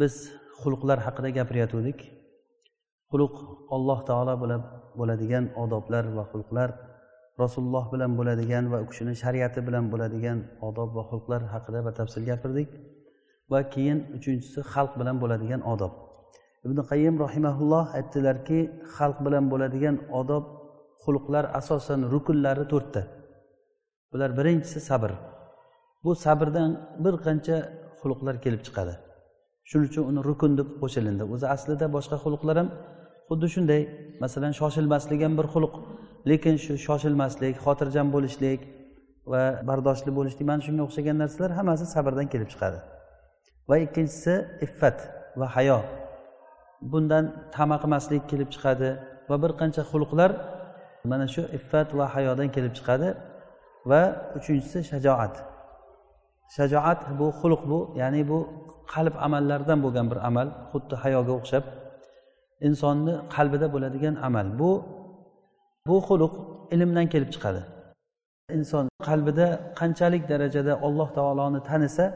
Biz xulqlar haqida gapirayotgandik xulq alloh taolo bilan bo'ladigan odoblar va xulqlar rasululloh bilan bo'ladigan va u kishini shariati bilan bo'ladigan odob va xulqlar haqida batafsil gapirdik. Va keyin uchinchisi xalq bilan bo'ladigan odob. Ibn qayim rahimaulloh aytdilarki xalq bilan bo'ladigan odob xulqlar asosan rukunlari to'rtta. Bular birinchisi sabr. Bu sabrdan bir qancha xulqlar kelib chiqadi. Shuning uchun uni rukun deb qo'shilindi. O'zi aslida boshqa xulqlar ham xuddi shunday masalan shoshilmaslik ham bir xulq lekin shu shoshilmaslik xotirjam bo'lishlik va bardoshli bo'lishlik mana shunga o'xshagan narsalar hammasi sabrdan kelib chiqadi. Va ikkinchisi iffat va hayo. Bundan tama qilmaslik kelib chiqadi va bir qancha xulqlar mana shu iffat va hayodan kelib chiqadi. Va uchinchisi shajoat. Shajoat bu xulq bu ya'ni bu qalb amallaridan bo'lgan bir amal xuddi hayoga o'xshab insonni qalbida bo'ladigan amal. Bu bu xuluq ilmdan kelib chiqadi. Inson qalbida qanchalik darajada alloh taoloni tanisa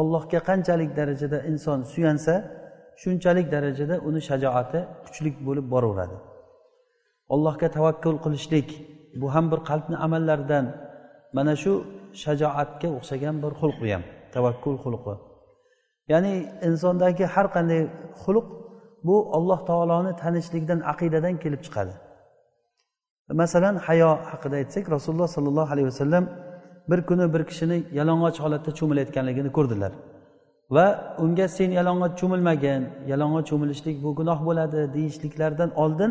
ollohga qanchalik darajada inson suyansa shunchalik darajada uni shajoati kuchli bo'lib boraveradi. Allohga tavakkul qilishlik bu ham bir qalbni amallaridan mana shu shajoatga o'xshagan bir xulq bu ham tavakkul xulqi. Ya'ni insondagi har qanday xulq bu alloh taoloni tanishlikdan aqidadan kelib chiqadi. Masalan hayo haqida aytsak rasululloh sollallohu alayhi vasallam bir kuni bir kishini yalang'och holatda cho'milayotganligini ko'rdilar. Va unga sen yalang'och cho'milmagin yalang'och cho'milishlik bu gunoh bo'ladi deyishliklaridan oldin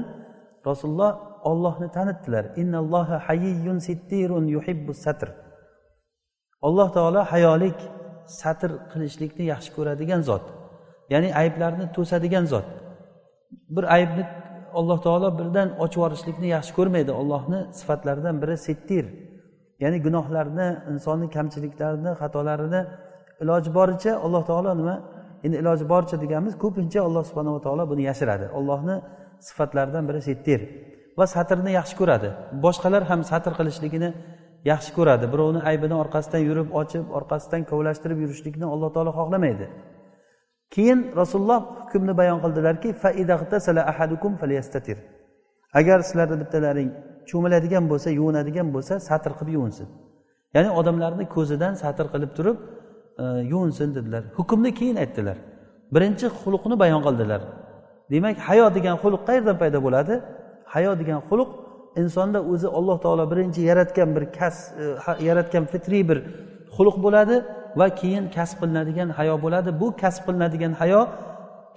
rasululloh ollohni tanitdilar. Innalloha hayyun sittirun yuhibbu satr alloh taolo hayolik satr qilishlikni yaxshi ko'radigan zot. Ya'ni ayblarni to'sadigan zot. Bir aybni alloh taolo birdan ochib yuborishlikni yaxshi ko'rmaydi. Ollohni sifatlaridan biri sittir ya'ni gunohlarni insonni kamchiliklarini xatolarini iloji boricha alloh taolo nima? Endi iloji boricha deganimiz ko'pincha alloh subhanava taolo buni yashiradi. Ollohni sifatlaridan biri sittir va satrni yaxshi ko'radi. Boshqalar ham satr qilishligini yaxshi ko'radi. Birovni aybini orqasidan yurib ochib orqasidan kovlashtirib yurishlikni alloh taolo xohlamaydi. Keyin rasululloh hukmni bayon qildilarki agar sizlarni bittalaring cho'miladigan bo'lsa yuvinadigan bo'lsa satr qilib yuvinsin. Ya'ni odamlarni ko'zidan satr qilib turib e, yuvinsin dedilar. Hukmni keyin aytdilar. Birinchi xulqni bayon qildilar. Demak hayo degan xulq qayerdan paydo bo'ladi? Hayo degan xulq insonda o'zi alloh taolo birinchi yaratgan bir kas e, yaratgan fitriy bir xulq bo'ladi va keyin kasb qilinadigan hayo bo'ladi. Bu kasb qilinadigan hayo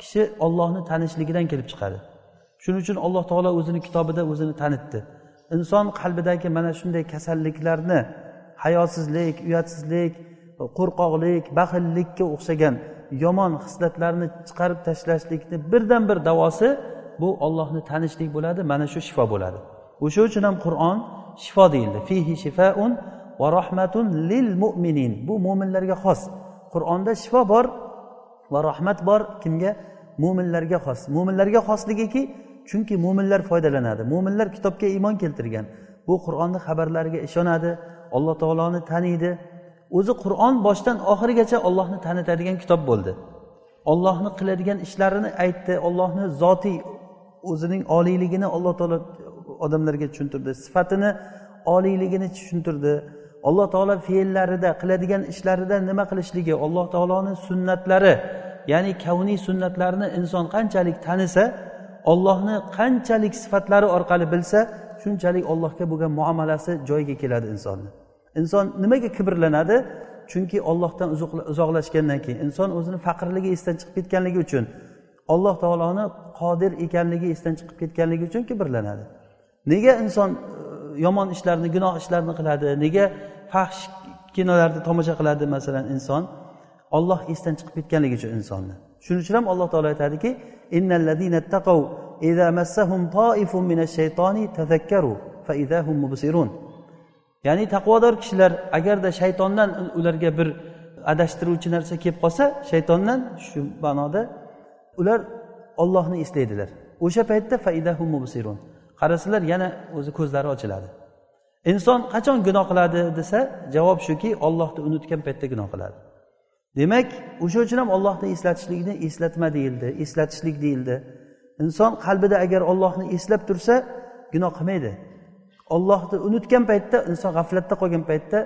kishi ollohni tanishligidan kelib chiqadi. Shuning uchun alloh taolo o'zini kitobida o'zini tanitdi. Inson qalbidagi mana shunday kasalliklarni hayosizlik uyatsizlik qo'rqoqlik baxillikka o'xshagan yomon hislatlarni chiqarib tashlashlikni birdan bir davosi bu ollohni tanishlik bo'ladi mana shu shifo bo'ladi. O'sha uchun ham qur'on shifo deyildi. Fihi shifaun va rahmatun lil mu'minin. Bu mo'minlarga xos. Qur'onda shifo bor va rahmat bor kimga? Mo'minlarga xos. Mo'minlarga xosligiki chunki mo'minlar foydalanadi. Mo'minlar kitobga iymon keltirgan. Bu qur'onni xabarlariga ishonadi alloh taoloni taniydi. O'zi qur'on boshdan oxirigacha ollohni tanitadigan kitob bo'ldi. Ollohni qiladigan ishlarini aytdi. Ollohni zotiy o'zining oliyligini alloh taolo odamlarga tushuntirdi. Sifatini oliyligini tushuntirdi. Alloh taolo fe'llarida qiladigan ishlarida nima qilishligi alloh taoloni sunnatlari ya'ni kavniy sunnatlarni inson qanchalik tanisa ollohni qanchalik sifatlari orqali bilsa shunchalik allohga bo'lgan muomalasi joyiga keladi insonni inson nimaga kibrlanadi? Chunki ollohdan uzoqlashgandan keyin inson o'zini faqirligi esdan chiqib ketganligi uchun alloh taoloni qodir ekanligi esdan chiqib ketganligi uchun kibrlanadi. Nega inson e, yomon ishlarni gunoh ishlarni qiladi? Nega fahsh kinolarni tomosha qiladi masalan inson? Olloh esdan chiqib ketganligi uchun insonni. Shuning uchun ham alloh taolo aytadiki ya'ni taqvodor kishilar agarda shaytondan ularga bir adashtiruvchi narsa kelib qolsa shaytondan shu ma'noda ular ollohni eslaydilar. O'sha paytda faidahum mubsirun. Qarasalar yana o'zi ko'zlari ochiladi. Inson qachon gunoh qiladi desa javob shuki ollohni unutgan paytda gunoh qiladi. Demak o'sha uchun ham ollohni eslatishlikni eslatma deyildi eslatishlik deyildi. Inson qalbida agar ollohni eslab tursa gunoh qilmaydi. Ollohni unutgan paytda inson g'aflatda qolgan paytda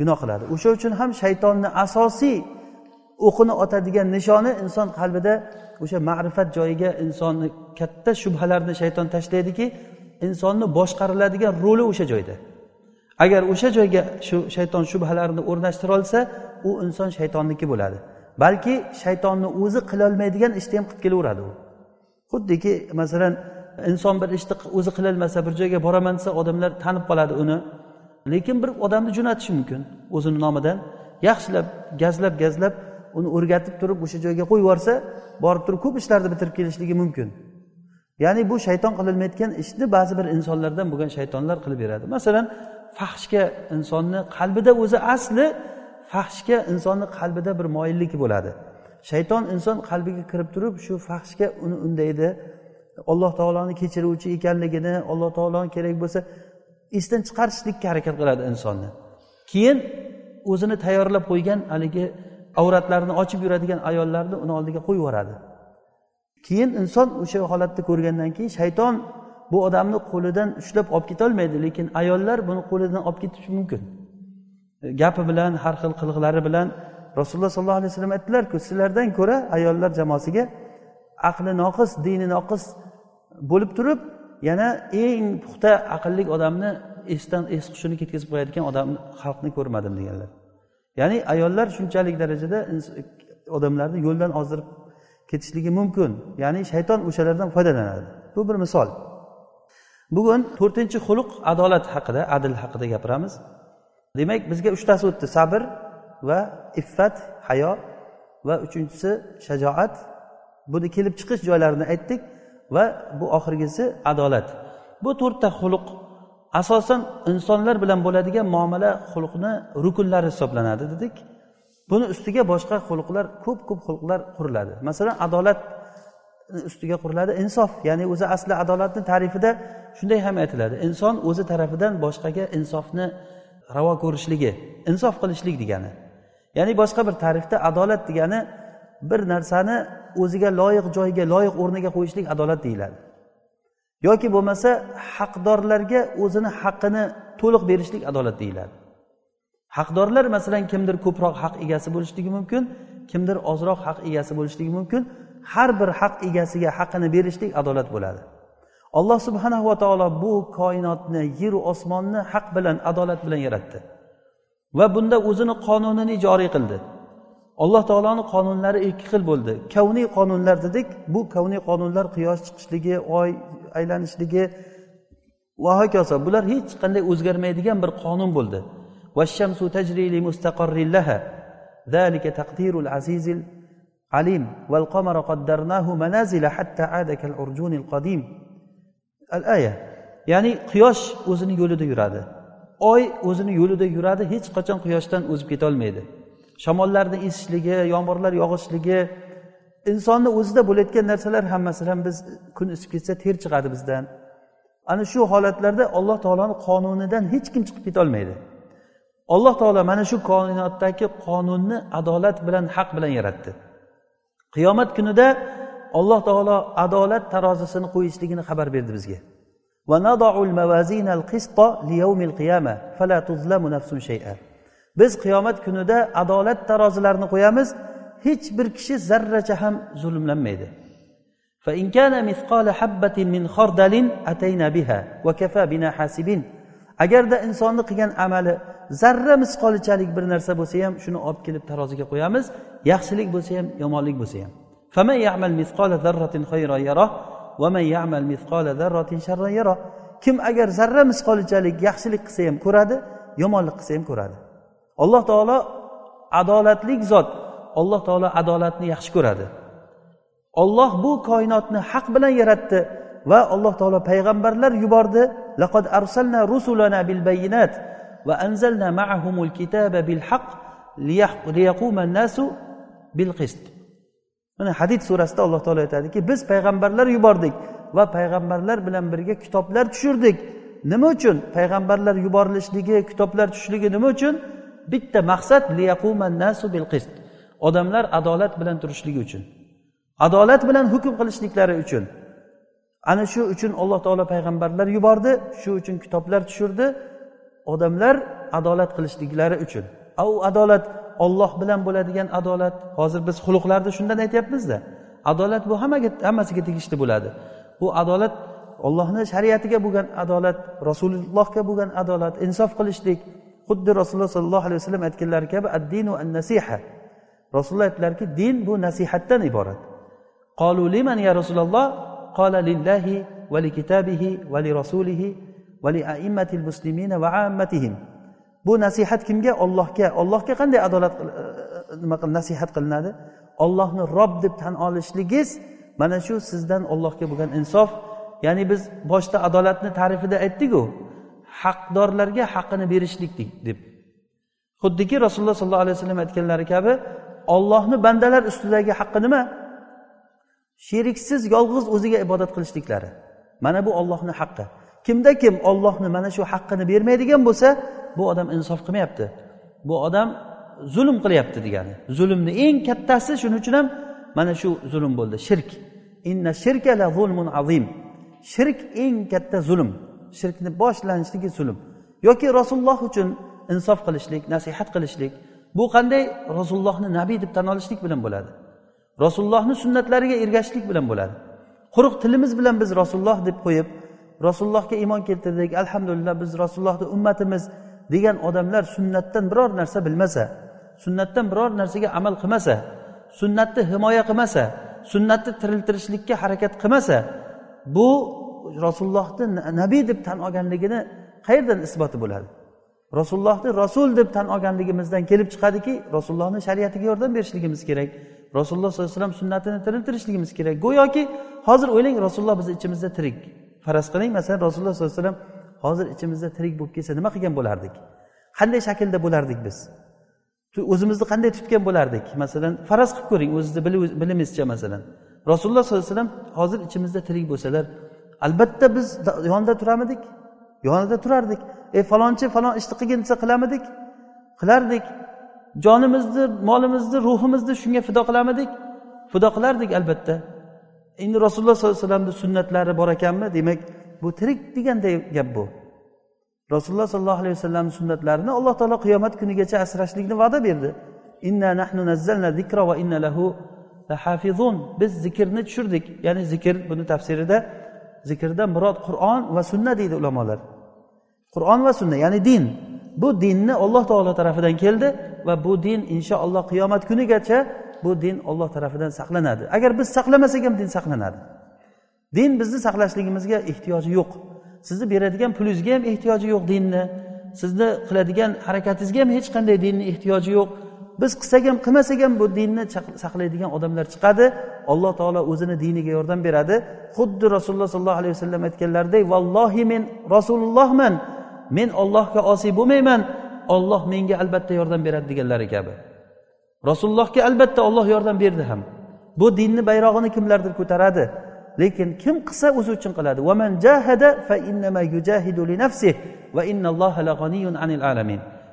gunoh qiladi. O'sha uchun ham shaytonni asosiy o'qini otadigan nishoni inson qalbida o'sha ma'rifat joyiga insonni katta shubhalarni shayton tashlaydiki insonni boshqariladigan roli o'sha joyda. Agar o'sha joyga shu shayton shubhalarini o'rnashtira olsa u inson shaytonniki bo'ladi. Balki shaytonni o'zi qilolmaydigan ishni ham qilib kelaveradi u. Xuddiki masalan inson bir ishni o'zi qilolmasa bir joyga boraman desa odamlar tanib qoladi uni. Lekin bir odamni jo'natishi mumkin o'zini nomidan. Yaxshilab gazlab gazlab uni o'rgatib turib o'sha joyga qo'yib yuborsa borib turib ko'p ishlarni bitirib kelishligi mumkin. Ya'ni bu shayton qilolmayotgan ishni ba'zi bir insonlardan bo'lgan shaytonlar qilib beradi. Masalan fahshga insonni qalbida o'zi asli fahshga insonni qalbida bir moyillik bo'ladi. Shayton inson qalbiga kirib turib shu fahshga uni undaydi. Alloh taoloni kechiruvchi ekanligini alloh taoloni kerak bo'lsa esdan chiqarishlikka harakat qiladi insonni. Keyin o'zini tayyorlab qo'ygan haligi avratlarini ochib yuradigan ayollarni uni oldiga qo'yib yuboradi. Keyin inson o'sha holatni ko'rgandan keyin shayton bu odamni qo'lidan ushlab olib ketolmaydi lekin ayollar buni qo'lidan olib ketishi mumkin. E, gapi bilan har xil qiliqlari bilan rasululloh sollallohu alayhi vasallam aytdilarku sizlardan ko'ra ayollar jamoasiga aqli noqis dini noqis bo'lib turib yana eng puxta aqlli odamni esdan es hushini ketkazib qo'yadigan odamni xalqni ko'rmadim deganlar. Ya'ni ayollar shunchalik darajada odamlarni yo'ldan ozdirib ketishligi mumkin. Ya'ni shayton o'shalardan foydalanadi. Bu bir misol. Bugun to'rtinchi xuluq adolat haqida adil haqida gapiramiz. Demak bizga uchtasi o'tdi. Sabr va iffat hayo va uchinchisi shajoat. Buni kelib chiqish joylarini aytdik va bu oxirgisi adolat. Bu to'rtta xuluq asosan insonlar bilan bo'ladigan muomala xulqni rukunlari hisoblanadi dedik. Buni ustiga boshqa xulqlar ko'p ko'p xulqlar quriladi. Masalan adolat ustiga quriladi insof ya'ni o'zi asli adolatni tarifida shunday ham aytiladi. Inson o'zi tarafidan boshqaga insofni ravo ko'rishligi insof qilishlik degani. Ya'ni boshqa bir tarifda adolat degani bir narsani o'ziga loyiq joyiga loyiq o'rniga qo'yishlik adolat deyiladi. Yoki bo'lmasa haqdorlarga o'zini haqqini to'liq berishlik adolat deyiladi. Haqdorlar masalan kimdir ko'proq haq egasi bo'lishligi mumkin kimdir ozroq haq egasi bo'lishligi mumkin. Har bir haq egasiga haqqini berishlik adolat bo'ladi. Alloh subhanahu va taolo bu koinotni yeru osmonni haq bilan adolat bilan yaratdi. Va bunda o'zini qonunini joriy qildi. Alloh taoloni qonunlari ikki xil bo'ldi. Kavniy qonunlar dedik bu kavniy qonunlar quyosh chiqishligi oy aylanishligi va hokazo. Bular hech qanday o'zgarmaydigan bir qonun bo'ldi. ذلك تقدير العزيز العليم والقمر قدرناه منازل حتى عاد كالعرجون القديم الآية ya'ni quyosh o'zini yo'lida yuradi oy o'zini yo'lida yuradi hech qachon quyoshdan o'zib ketolmaydi shamollarni esishligi yomg'irlar yog'ishligi insonni o'zida bo'layotgan narsalar hammasi ham biz kun isib ketsa ter chiqadi bizdan ana shu holatlarda alloh taoloni qonunidan hech kim chiqib ketolmaydi Alloh taolo mana shu koinotdagi qonunni adolat bilan haq bilan yaratdi. Qiyomat kunida alloh taolo adolat tarozisini qo'yishligini xabar berdi bizga. Biz qiyomat kunida adolat tarozilarini qo'yamiz hech bir kishi zarracha ham zulmlanmaydi. Agarda insonni qilgan amali zarra misqolichalik bir narsa bo'lsa ham shuni olib kelib taroziga qo'yamiz. Yaxshilik bo'lsa ham yomonlik bo'lsa ham. Kim agar zarra misqolichalik yaxshilik qilsa ham ko'radi yomonlik qilsa ham ko'radi. Alloh taolo adolatlik zot alloh taolo adolatni yaxshi ko'radi. Olloh bu koinotni haq bilan yaratdi va alloh taolo payg'ambarlar yubordi. Laqad arsalna rusulana bil bayinat va anzalna ma'ahumul kitaba bil haq liyaquma bil qist mana hadid surasida alloh taolo aytadiki biz payg'ambarlar yubordik va payg'ambarlar bilan birga kitoblar tushirdik. Nima uchun? Payg'ambarlar yuborilishligi kitoblar tushishligi nima uchun? Bitta maqsad nasu bil qist odamlar adolat bilan turishligi uchun. Adolat bilan hukm qilishliklari uchun. Ana shu uchun alloh taolo payg'ambarlar yubordi shu uchun kitoblar tushirdi. Odamlar adolat qilishliklari uchun. U adolat olloh bilan bo'ladigan adolat. Hozir biz xulqlarni shundan aytyapmizda. Adolat bu hammaga hammasiga tegishli bo'ladi. Bu adolat ollohni shariatiga bo'lgan adolat rasulullohga bo'lgan adolat insof qilishlik. Xuddi rasululloh sollallohu alayhi vasallam aytganlari kabi addinu an nasiha rasululloh aytdilarki din bu nasihatdan iborat. Qolu liman ya rasululloh? Qala lillahi va li kitabihi va li rasulihi. Va li aimmatil muslimina va ammatihim bu nasihat kimga? Ollohga ollohga qanday adolat e, e, nima qil nasihat qilinadi? Ollohni rob deb tan olishligingiz mana shu sizdan ollohga bo'lgan insof. Ya'ni biz boshda adolatni ta'rifida aytdiku haqdorlarga haqqini berishlik deb. Xuddiki rasululloh sollallohu alayhi vasallam aytganlari kabi ollohni bandalar ustidagi haqqi nima? Sheriksiz yolg'iz o'ziga ibodat qilishliklari. Mana bu ollohni haqqi. Kimda kim ollohni mana shu haqqini bermaydigan bo'lsa bu odam insof qilmayapti. Bu odam zulm qilyapti degani. Zulmni eng kattasi shuning uchun ham mana shu zulm bo'ldi shirk. Inna shirka la zulmun azim. Shirk eng katta zulm. Shirkni boshlanishligi zulm. Yoki rasululloh uchun insof qilishlik nasihat qilishlik bu qanday rasulullohni nabiy deb tan olishlik bilan bo'ladi? Rasulullohni sunnatlariga ergashishlik bilan bo'ladi. Quruq tilimiz bilan biz rasululloh deb qo'yib rasulullohga iymon keltirdik alhamdulillah biz rasulullohni ummatimiz degan odamlar sunnatdan biror narsa bilmasa sunnatdan biror narsaga amal qilmasa sunnatni himoya qilmasa sunnatni tiriltirishlikka harakat qilmasa bu rasulullohni nabiy deb tan olganligini qayerdan isboti bo'ladi? Rasulullohni rasul deb tan olganligimizdan kelib chiqadiki rasulullohni shariatiga yordam berishligimiz kerak rasululloh sollallohu alayhi vasallam sunnatini tiriltirishligimiz kerak. Go'yoki hozir o'ylang rasululloh bizni ichimizda tirik. Faraz qiling. Masalan rasululloh sollallohu alayhi vasallam hozir ichimizda tirik bo'lib kelsa nima qilgan bo'lardik? Qanday shaklda bo'lardik biz? O'zimizni qanday tutgan bo'lardik? Masalan faraz qilib ko'ring o'zizni bilimizcha masalan. Rasululloh sollallohu alayhi vasallam hozir ichimizda tirik bo'lsalar albatta biz yonida turamidik yonida turardik. Ey falonchi falon ishni qilgin desa qilamidik qilardik. Jonimizni molimizni ruhimizni shunga fido qilamidik. Fido qilardik albatta. Endi rasululloh sollallohu alayhi vasallamni sunnatlari bor ekanmi? Demak bu tirik deganday gap bu. Rasululloh sollallohu alayhi vasallamni sunnatlarini alloh taolo qiyomat kunigacha asrashlikni va'da berdi. Inna nahnu nazzalna zikra va inna lahu lahafizun. Biz zikrni tushirdik. Ya'ni zikr buni tafsirida zikrdan murod qur'on va sunna deydi ulamolar. Qur'on va sunna ya'ni din. Bu dinni alloh taolo tarafidan keldi va bu din inshaalloh qiyomat kunigacha bu din olloh tarafidan saqlanadi. Agar biz saqlamasak ham din saqlanadi. Din bizni saqlashligimizga ehtiyoji yo'q. Sizni beradigan pulingizga ham ehtiyoji yo'q dinni. Sizni qiladigan harakatingizga ham hech qanday dinni ehtiyoji yo'q. Biz qilsak ham qilmasak ham bu dinni saqlaydigan odamlar chiqadi. Alloh taolo o'zini diniga yordam beradi. Xuddi rasululloh sollallohu alayhi vasallam aytganlaridek vallohi men rasulullohman men ollohga osiy bo'lmayman. Olloh menga albatta yordam beradi deganlari kabi. Rasulullohga albatta olloh yordam berdi ham. Bu dinni bayrog'ini kimlardir ko'taradi lekin kim qilsa o'zi uchun qiladi?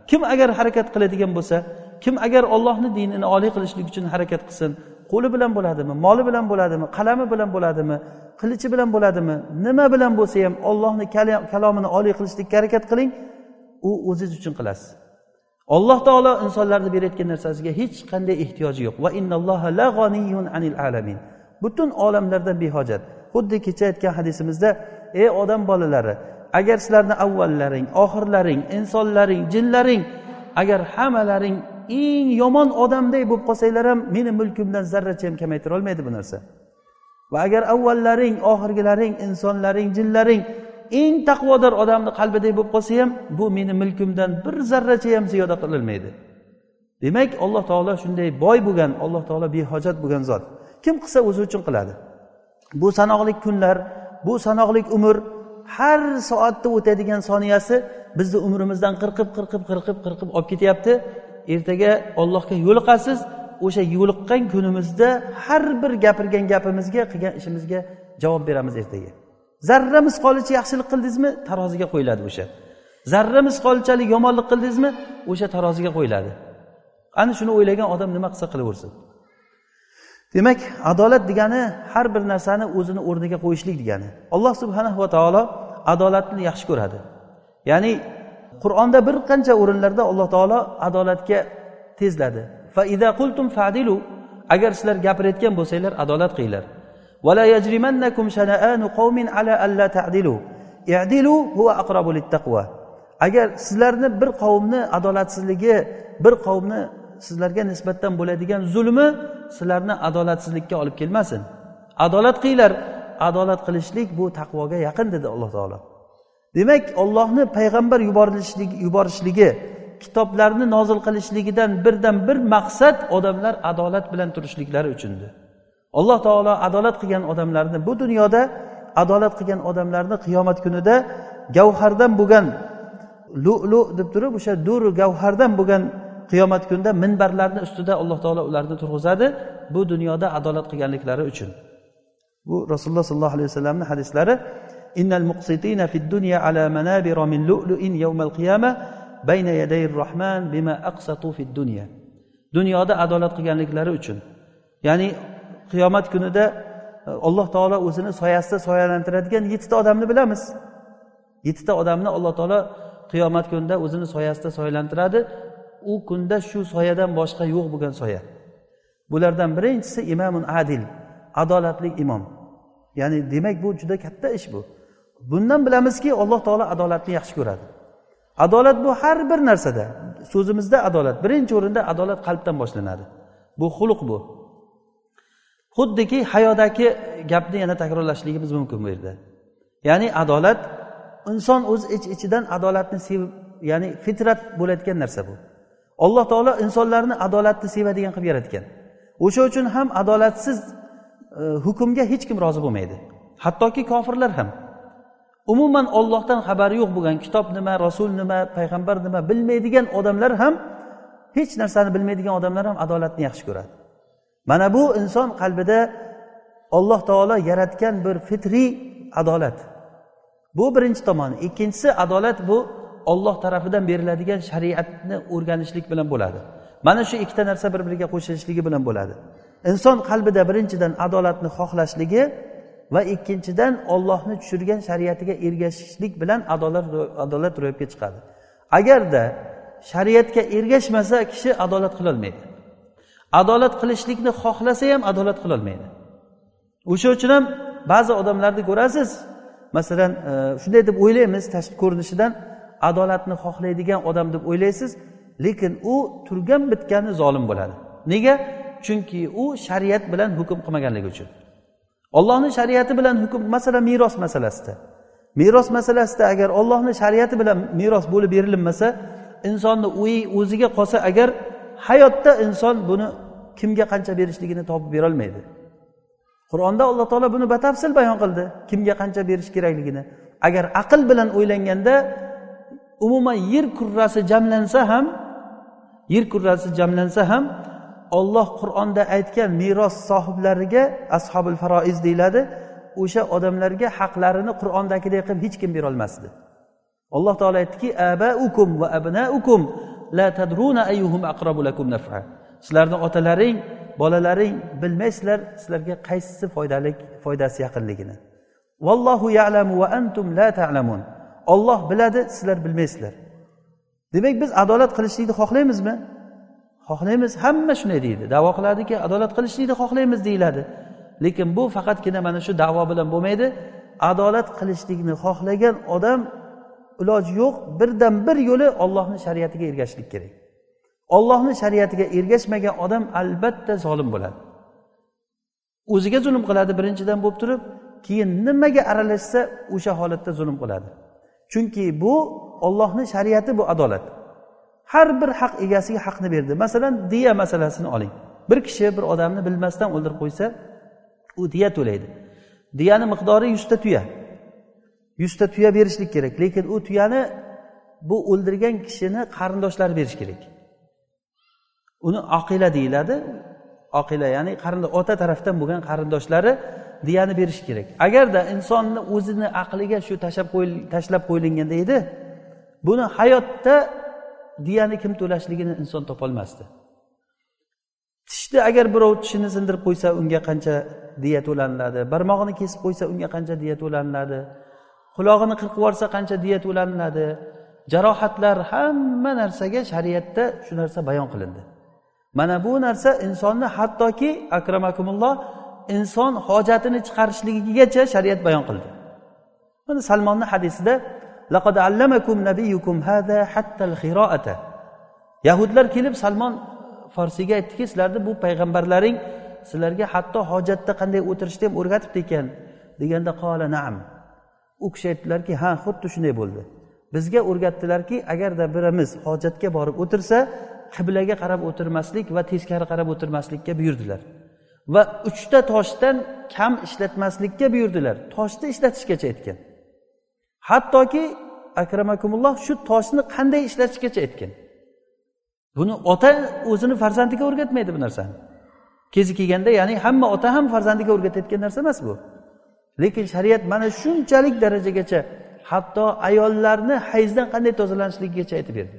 Kim agar harakat qiladigan bo'lsa kim agar ollohni dinini oliy qilishlik uchun harakat qilsin qo'li bilan bo'ladimi moli bilan bo'ladimi qalami bilan bo'ladimi qilichi bilan bo'ladimi nima bilan bo'lsa ham ollohni kalomini oliy qilishlikka harakat qiling u o'ziz uchun qilasiz. Alloh taolo insonlarni berayotgan narsasiga hech qanday ehtiyoji yo'q. Va innalloha la anil alamin. Butun olamlardan behojat. Xuddi kecha aytgan hadisimizda ey odam bolalari agar sizlarni avvallaring oxirlaring insonlaring jinlaring agar hammalaring eng yomon odamday bo'lib qolsanglar ham meni mulkimdan zarracha ham kamaytira olmaydi bu narsa. Va agar avvallaring oxirgilaring insonlaring jinlaring eng taqvodor odamni qalbiday bo'lib qolsa ham bu meni mulkimdan bir zarracha ham ziyoda qilinmaydi demak alloh taolo shunday boy bo'lgan alloh taolo behojat bo'lgan zot. Kim qilsa o'zi uchun qiladi. Bu sanoqli kunlar bu sanoqli umr har soatda o'tadigan soniyasi bizni umrimizdan qirqib qirqib qirqib qirqib olib ketyapti. Ertaga ollohga yo'liqasiz o'sha yo'liqqan kunimizda har bir gapirgan gapimizga qilgan ishimizga javob beramiz ertaga. Zarra misqolicha yaxshilik qildingizmi? Taroziga qo'yiladi o'sha. Zarra misqolchalik yomonlik qildingizmi? O'sha taroziga qo'yiladi. Ana shuni o'ylagan odam nima qilsa qilaversin. Demak adolat degani har bir narsani o'zini o'rniga qo'yishlik degani. Alloh subhanahu va taolo adolatni yaxshi ko'radi. Ya'ni qur'onda bir qancha o'rinlarda alloh taolo adolatga tezladi. Agar sizlar gapirayotgan bo'lsanglar adolat qilinglar. Agar sizlarni bir qavmni adolatsizligi bir qavmni sizlarga nisbatan bo'ladigan zulmi sizlarni adolatsizlikka olib kelmasin. Adolat qilinglar adolat qilishlik bu taqvoga yaqin dedi alloh taolo. Demak ollohni payg'ambar yuborilishligi yuborishligi kitoblarni nozil qilishligidan birdan bir maqsad odamlar adolat bilan turishliklari uchundir. Alloh taolo adolat qilgan odamlarni bu dunyoda adolat qilgan odamlarni qiyomat kunida gavhardan bo'lgan lulu deb turib o'sha duru gavhardan bo'lgan qiyomat kunida minbarlarni ustida alloh taolo ularni turg'izadi bu dunyoda adolat qilganliklari uchun. Bu rasululloh sollallohu alayhi vasallamni hadislari innal muqsitina fid dunya ala manabira min lu'lu'in yawmal qiyama bayna yadayir rahman bima aqsatu fid dunya. Dunyoda adolat qilganliklari uchun. Ya'ni qiyomat kunida e, alloh taolo o'zini soyasida soyalantiradigan yettita odamni bilamiz. Yettita odamni alloh taolo qiyomat kunida o'zini soyasida soyalantiradi u kunda shu soyadan boshqa yo'q bo'lgan soya. Bulardan birinchisi imomun adil adolatli imom. Ya'ni demak bu juda katta ish bu. Bundan bilamizki alloh taolo adolatni yaxshi ko'radi. Adolat bu har bir narsada so'zimizda adolat birinchi o'rinda adolat qalbdan boshlanadi. Bu xulq bu. Xuddiki hayodagi gapni yana takrorlashligimiz mumkin bu yerda ya'ni adolat inson o'z ich ichidan adolatni sevib ya'ni fitrat bo'layotgan narsa bu. Alloh taolo insonlarni adolatni sevadigan qilib yaratgan. O'sha uchun ham adolatsiz e, hukmga hech kim rozi bo'lmaydi. Hattoki kofirlar ham. Umuman ollohdan xabari yo'q bo'lgan kitob nima rasul nima payg'ambar nima bilmaydigan odamlar ham hech narsani bilmaydigan odamlar ham adolatni yaxshi ko'radi. Mana bu inson qalbida alloh taolo yaratgan bir fitriy adolat. Bu birinchi tomoni. Ikkinchisi adolat bu olloh tarafidan beriladigan shariatni o'rganishlik bilan bo'ladi. Mana shu ikkita narsa bir biriga qo'shilishligi bilan bo'ladi. Inson qalbida birinchidan adolatni xohlashligi va ikkinchidan ollohni tushirgan shariatiga ergashishlik bilan adolat adolat ro'yobga chiqadi. Agarda shariatga ergashmasa kishi adolat qilolmaydi. Adolat qilishlikni xohlasa ham adolat qilolmaydi. O'sha uchun ham ba'zi odamlarni ko'rasiz. Masalan e, shunday deb o'ylaymiz tashqi ko'rinishidan adolatni xohlaydigan odam deb o'ylaysiz lekin u turgan bitgani zolim bo'ladi. Nega? Chunki u shariat bilan hukm qilmaganligi uchun. Ollohni shariati bilan hukm masalan meros masalasida. Meros masalasida agar ollohni shariati bilan meros bo'lib berilinmasa insonni o'yi o'ziga qolsa agar hayotda inson buni kimga qancha berishligini topib berolmaydi. Qur'onda alloh taolo buni batafsil bayon qildi. Kimga qancha berish kerakligini. Agar aql bilan o'ylanganda umuman yer kurrasi jamlansa ham yer kurrasi jamlansa ham olloh qur'onda aytgan meros sohiblariga ashobil faroiz deyiladi o'sha odamlarga haqlarini qur'ondagidek qilib hech kim berolmasdi. Alloh taolo aytdiki abaukum va abnaukum la tadruna ayyuhum aqrabu lakum naf'a. Sizlarni otalaring bolalaring bilmaysizlar sizlarga qaysisi foydali foydasi yaqinligini. Vallohu ya'lamu va antum la ta'lamun. Olloh biladi sizlar bilmaysizlar. Demak biz adolat qilishlikni xohlaymizmi? Xohlaymiz hamma shunday deydi. Davo qiladiki adolat qilishlikni xohlaymiz deyiladi. Lekin bu faqatgina mana shu davo bilan bo'lmaydi. Adolat qilishlikni xohlagan odam iloji yo'q birdan bir yo'li ollohni shariatiga ergashishlik kerak. Ollohni shariatiga ergashmagan odam albatta zolim bo'ladi. O'ziga zulm qiladi birinchidan bo'lib turib keyin nimaga aralashsa o'sha holatda zulm qiladi. Chunki bu ollohni shariati bu adolat. Har bir haq egasiga haqni berdi. Masalan diya masalasini oling. Bir kishi bir odamni bilmasdan o'ldirib qo'ysa u diya to'laydi. Diyani miqdori yuzta tuya. Yuzta tuya berishlik kerak. Lekin u tuyani bu o'ldirgan kishini qarindoshlari berish kerak. Uni oqila deyiladi. Oqila ya'ni qarindosh ota tarafdan bo'lgan qarindoshlari diyani berish kerak. Agarda insonni o'zini aqliga shu tashlab tashlab qo'yilganda edi buni hayotda diyani kim to'lashligini inson topolmasdi. Tishni agar birov tishini sindirib qo'ysa unga qancha diya to'laniladi barmog'ini kesib qo'ysa unga qancha diya to'laniladi qulog'ini qirqib yuborsa qancha diya to'laniladi jarohatlar hamma narsaga shariatda shu narsa bayon qilindi. Mana bu narsa insonni hattoki akramakumulloh inson hojatini chiqarishligigacha shariat bayon qildi. Mana salmonni hadisida laqad allamakum nabiyukum hada hattal xiroata yahudlar kelib salmon forsiyga aytdiki sizlarni bu payg'ambarlaring sizlarga hatto hojatda qanday o'tirishni ham o'rgatibdi ekan. Deganda qola naam. U kishi aytdilarki ha xuddi shunday bo'ldi. Bizga o'rgatdilarki agarda birimiz hojatga borib o'tirsa qiblaga qarab o'tirmaslik va teskari qarab o'tirmaslikka buyurdilar. Va uchta toshdan kam ishlatmaslikka buyurdilar. Toshni ishlatishgacha aytgan. Hattoki akramakumulloh shu toshni qanday ishlatishgacha aytgan. Buni ota o'zini farzandiga o'rgatmaydi bu narsani. Kezi kelganda ya'ni hamma ota ham farzandiga o'rgatayotgan narsa emas bu. Lekin shariat mana shunchalik darajagacha hatto ayollarni hayzdan qanday tozalanishligigacha aytib berdi.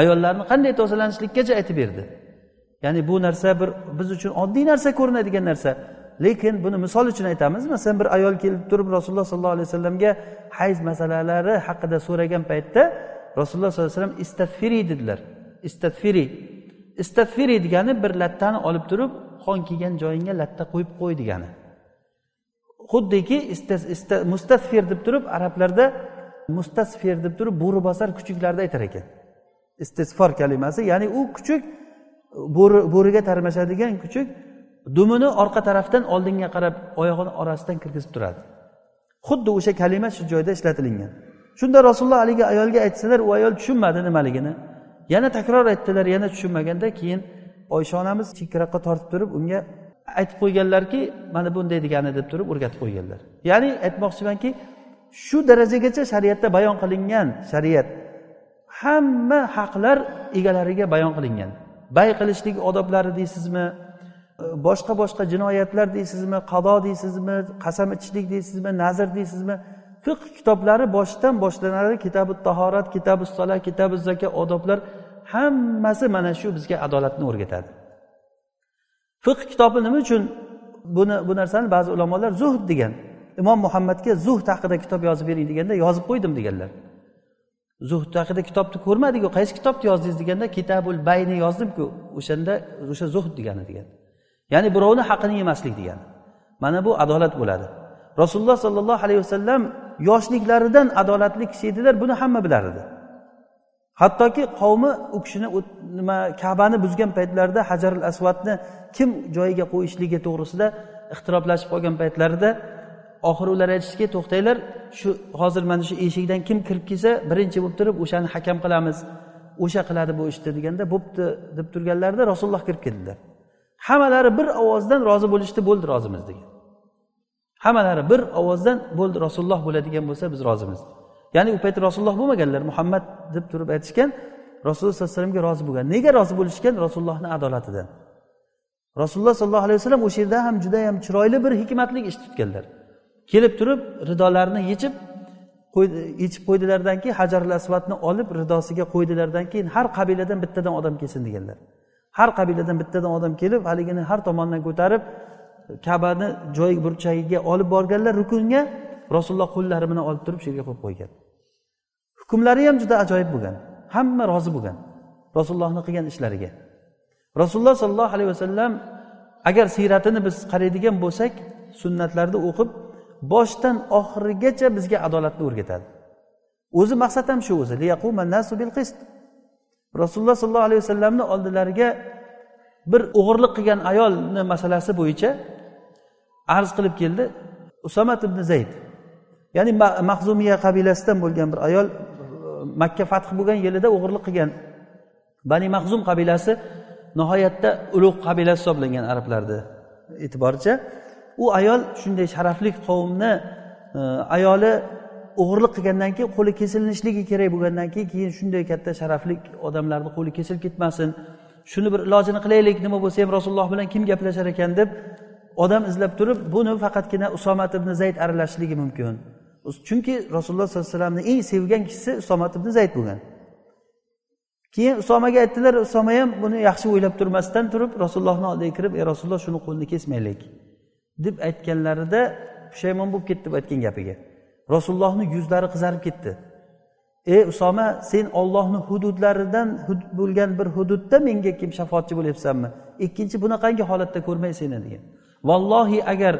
Ayollarni qanday tozalanishlikkacha aytib berdi. Ya'ni bu narsa bir biz uchun oddiy narsa ko'rinadigan narsa. Lekin buni misol uchun aytamiz masalan bir ayol kelib turib rasululloh sollallohu alayhi vasallamga hayz masalalari haqida so'ragan paytda rasululloh sollallohu alayhi vasallam istag'firi dedilar. Istag'firi istag'firi degani bir lattani olib turib qon kelgan joyingga latta qo'yib qo'y degani. Xuddiki mustasfir deb turib arablarda mustasfir deb turib bo'ri bosar kuchuklarda aytar ekan. Istisfor kalimasi ya'ni u kuchuk bo'ri bo'riga tarmashadigan kuchuk dumini orqa tarafdan oldinga qarab oyog'ini orasidan kirgizib turadi. Xuddi o'sha kalima shu joyda ishlatilingan. Shunda rasululloh haligi ayolga aytsalar u ayol tushunmadi nimaligini? Yana takror aytdilar yana tushunmaganda keyin oysha onamiz chekkaroqqa tortib turib unga aytib qo'yganlarki mana bunday degani deb turib o'rgatib qo'yganlar. Ya'ni aytmoqchimanki shu darajagacha shariatda bayon qilingan shariat hamma haqlar egalariga bayon qilingan. Bay qilishlik odoblari deysizmi? Boshqa boshqa jinoyatlar deysizmi? Qado deysizmi? Qasam ichishlik deysizmi? Nazr deysizmi? Fiq kitoblari boshidan boshlanadi. Kitabi tahorat kitabi sola kitabi zaka odoblar hammasi mana shu bizga adolatni o'rgatadi. Fiq kitobi nima uchun buni bu narsani ba'zi ulamolar zuhd degan imom muhammadga zuhd haqida kitob yozib bering deganda yozib qo'ydim deganlar. Zuhd haqida kitobni ko'rmadiku qaysi kitobni yozdingiz deganda kitabul bayni yozdimku o'shanda o'sha zuhd degani degan. Ya'ni birovni haqini yemaslik degani. Mana bu adolat bo'ladi. Rasululloh sollallohu alayhi vasallam yoshliklaridan adolatli kishi edilar buni hamma bilar edi hattoki qavmi u kishini nima kabani buzgan paytlarida hajarul asvadni kim joyiga qo'yishligi to'g'risida ixtiroflashib qolgan paytlarida oxiri ular aytishdiki to'xtanglar shu hozir mana shu eshikdan kim kirib kelsa birinchi bo'lib turib o'shani hakam qilamiz. O'sha qiladi bu ishni deganda bo'pti deb turganlarida rasululloh kirib keldilar hammalari bir ovozdan rozi bo'lishdi bo'ldi rozimiz degan. Hammalari bir ovozdan bo'ldi rasululloh bo'ladigan bo'lsa biz rozimiz ya'ni u payt rasululloh bo'lmaganlar muhammad deb turib aytishgan rasululloh sallallohu alayhi vasallamga rozi bo'lgan. Nega rozi bo'lishgan? Rasulullohni adolatidan. Rasululloh sollallohu alayhi vasallam o'sha yerda ham judayam chiroyli bir hikmatli ish tutganlar. Kelib turib ridolarini yechib yechib qo'ydilardan keyin hajarul asvadni olib ridosiga qo'ydilardan keyin har qabiladan bittadan odam kelsin deganlar. Har qabiladan bittadan odam kelib haligini har tomondan ko'tarib kabani joy burchagiga olib borganlar rukunga rasululloh qo'llari bilan olib turib shu yerga qo'yib qo'ygan. Hukmlari ham juda ajoyib bo'lgan. Hamma rozi bo'lgan rasulullohni qilgan ishlariga. Rasululloh sollallohu alayhi vasallam agar siyratini biz qaraydigan bo'lsak sunnatlarni o'qib boshdan oxirigacha bizga adolatni o'rgatadi. O'zi maqsad ham shu o'zi rasululloh sollallohu alayhi vasallamni oldilariga bir o'g'irlik qilgan ayolni masalasi bo'yicha arz qilib keldi. Usomat ibn zayd ya'ni mahzumiya qabilasidan bo'lgan bir ayol makka fath bo'lgan yilida o'g'irlik qilgan bani mahzum qabilasi nihoyatda ulug' qabila hisoblangan arablarni e'tiboricha u ayol shunday sharafli qavmni e, ayoli o'g'irlik qilgandan keyin qo'li kesilishligi kerak bo'lgandan keyin keyin shunday katta sharafli odamlarni qo'li kesilib ketmasin shuni bir ilojini qilaylik nima bo'lsa ham rasululloh bilan kim gaplashar ekan deb odam izlab turib buni faqatgina usomat ibn zayd aralashishligi mumkin. Chunki rasululloh sollallohu alayhi vasallamni eng sevgan kishisi usomat ibn zayd bo'lgan. Keyin usomaga aytdilar usoma ham buni yaxshi o'ylab turmasdan turib rasulullohni oldiga kirib ey rasululloh shuni qo'lini kesmaylik deb aytganlarida pushaymon bo'lib ketdi bu aytgan gapiga. Rasulullohni yuzlari qizarib ketdi. Ey usoma sen ollohni hududlaridan bo'lgan bir hududda menga kim shafoatchi bo'lyapsanmi? Ikkinchi bunaqangi holatda ko'rmay seni degan. Vallohi agar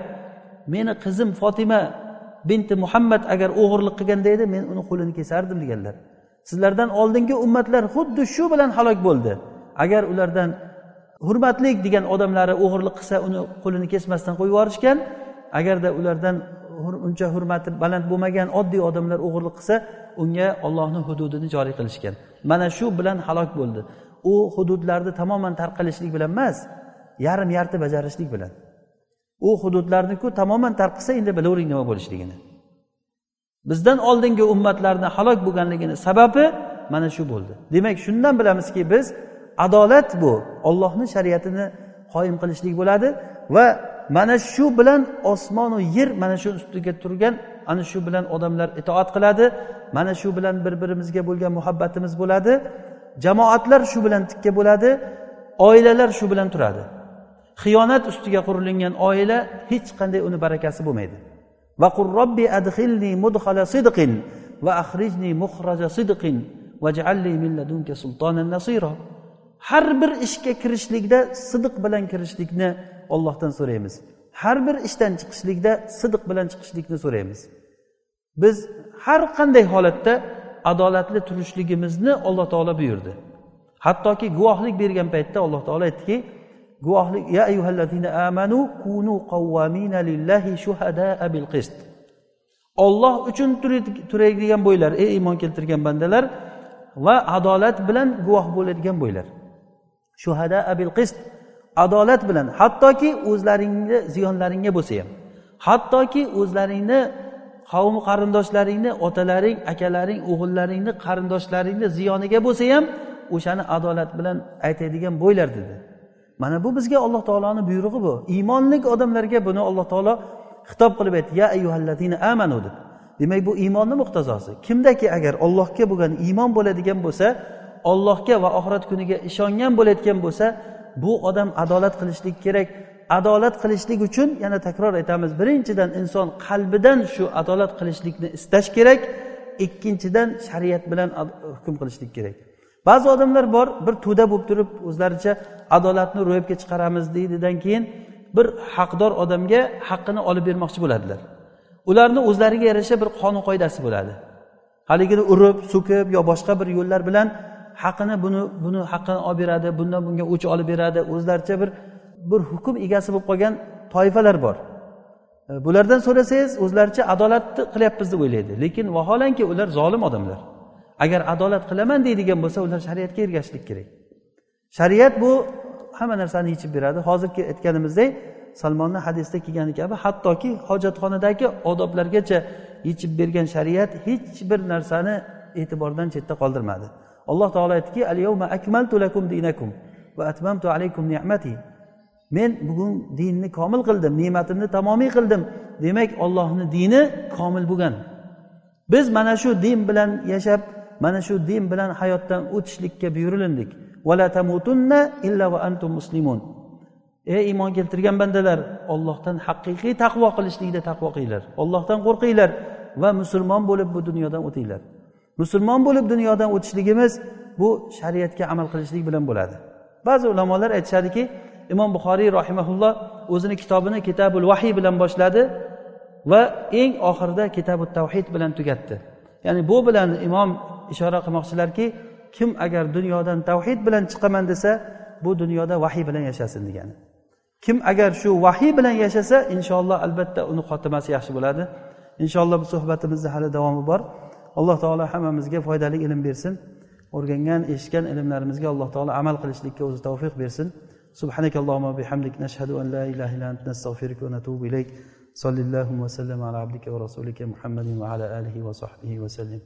meni qizim fotima binti muhammad agar o'g'irlik qilganda edi men uni qo'lini kesardim deganlar. Sizlardan oldingi ummatlar xuddi shu bilan halok bo'ldi. Agar ulardan hurmatlik degan odamlari o'g'irlik qilsa uni qo'lini kesmasdan qo'yib yuborishgan agarda ulardan uncha hurmati baland bo'lmagan oddiy odamlar o'g'irlik qilsa unga ollohni hududini joriy qilishgan. Mana shu bilan halok bo'ldi. U hududlarni tamoman tarqalishlik bilan emas yarim yarti bajarishlik bilan. U hududlarniku tamoman tark qilsa endi bilavering nima bo'lishligini bizdan oldingi ummatlarni halok bo'lganligini sababi mana shu bo'ldi. Demak shundan bilamizki biz adolat bu ollohni shariatini qoyim qilishlik bo'ladi va mana shu bilan osmonu yer mana shu ustiga turgan ana shu bilan odamlar itoat qiladi mana shu bilan bir birimizga bo'lgan muhabbatimiz bo'ladi jamoatlar shu bilan tikka bo'ladi oilalar shu bilan turadi. Xiyonat ustiga qurilingan oila hech qanday uni barakasi bo'lmaydi. Vaqur robbi adxilni mudhala sidqin va axrijni muhraja sidqin vaj'alli min ladunka sultonan nasira. Har bir ishga kirishlikda sidiq bilan kirishlikni ollohdan so'raymiz. Har bir ishdan chiqishlikda sidiq bilan chiqishlikni so'raymiz. Biz har qanday holatda adolatli turishligimizni alloh taolo buyurdi. Hattoki guvohlik bergan paytda alloh taolo aytdiki guvohlik ya ayyuhallazina amanu kunu qawwamina lillahi shuhada bil qist. Olloh uchun turadigan bo'ylar ey iymon keltirgan bandalar va adolat bilan guvoh bo'ladigan bo'ylar. Shuhada bil qist adolat bilan hattoki o'zlaringni ziyonlaringga bo'lsa ham hattoki o'zlaringni qavm qarindoshlaringni otalaring akalaring o'g'illaringni qarindoshlaringni ziyoniga bo'lsa ham o'shani adolat bilan aytadigan bo'ylar dedi. Mana bu bizga alloh taoloni buyrug'i bu. Iymonlik odamlarga buni alloh taolo xitob qilib aytdi. Ya ayyuhallazina amanu deb. Demak bu iymonni muqtazosi. Kimdaki agar ollohga bo'lgan iymon bo'ladigan bo'lsa ollohga va oxirat kuniga ishongan bo'layotgan bo'lsa bu odam adolat qilishlik kerak. Adolat qilishlik uchun yana takror aytamiz. Birinchidan inson qalbidan shu adolat qilishlikni istash kerak. Ikkinchidan shariat bilan hukm qilishlik kerak. Ba'zi odamlar bor bir to'da bo'lib turib o'zlaricha adolatni ro'yobga chiqaramiz deydidan keyin bir haqdor odamga haqqini olib bermoqchi bo'ladilar. Ularni o'zlariga yarasha bir qonun qoidasi bo'ladi. Haligini urib so'kib yo boshqa bir yo'llar bilan haqini buni buni haqqini olib beradi bundan bunga o'ch olib beradi o'zlaricha bir bir hukm egasi bo'lib qolgan toifalar bor. E, bulardan so'rasangiz o'zlaricha adolatni qilyapmiz deb o'ylaydi. Lekin vaholanki ular zolim odamlar. Agar adolat qilaman deydigan bo'lsa ular shariatga ergashishlik kerak. Shariat bu hamma narsani yechib beradi. Hozirgi aytganimizdek salmonni hadisda kelgani kabi hattoki hojatxonadagi odoblargacha yechib bergan shariat hech bir narsani e'tibordan chetda qoldirmadi. Alloh taolo aytdiki al yawma akmaltu lakum dinakum va atmamtu alaykum ni'mati. Men bugun dinni komil qildim ne'matimni tamomiy qildim. Demak ollohni dini komil bo'lgan. Biz mana shu din bilan yashab mana shu din bilan hayotdan o'tishlikka buyurilindik tamutunna illa va antum muslimun. Ey iymon keltirgan bandalar ollohdan haqiqiy taqvo qilishlikda taqvo qilinglar. Ollohdan qo'rqinglar va musulmon bo'lib bu dunyodan o'tinglar. Musulmon bo'lib dunyodan o'tishligimiz bu shariatga amal qilishlik bilan bo'ladi. Ba'zi ulamolar aytishadiki imom buxoriy rahimaulloh o'zini kitobini kitabul vahiy bilan boshladi va eng oxirida kitabu tavhid bilan tugatdi. Ya'ni bu bilan imom ishora qilmoqchilarki kim agar dunyodan tavhid bilan chiqaman desa bu dunyoda vahiy bilan yashasin degani kim agar shu vahiy bilan yashasa inshaalloh albatta uni xotimasi yaxshi bo'ladi inshaalloh bu suhbatimizni hali davomi bor alloh taolo hammamizga foydali ilm bersin o'rgangan eshitgan ilmlarimizga alloh taolo amal qilishlikka o'zi tavfiq bersin سبحانك اللهم وبحمدك نشهد أن لا إله إلا أنت نستغفرك ونتوب إليك صلى الله وسلم على عبدك ورسولك محمد وعلى آله وصحبه وسلم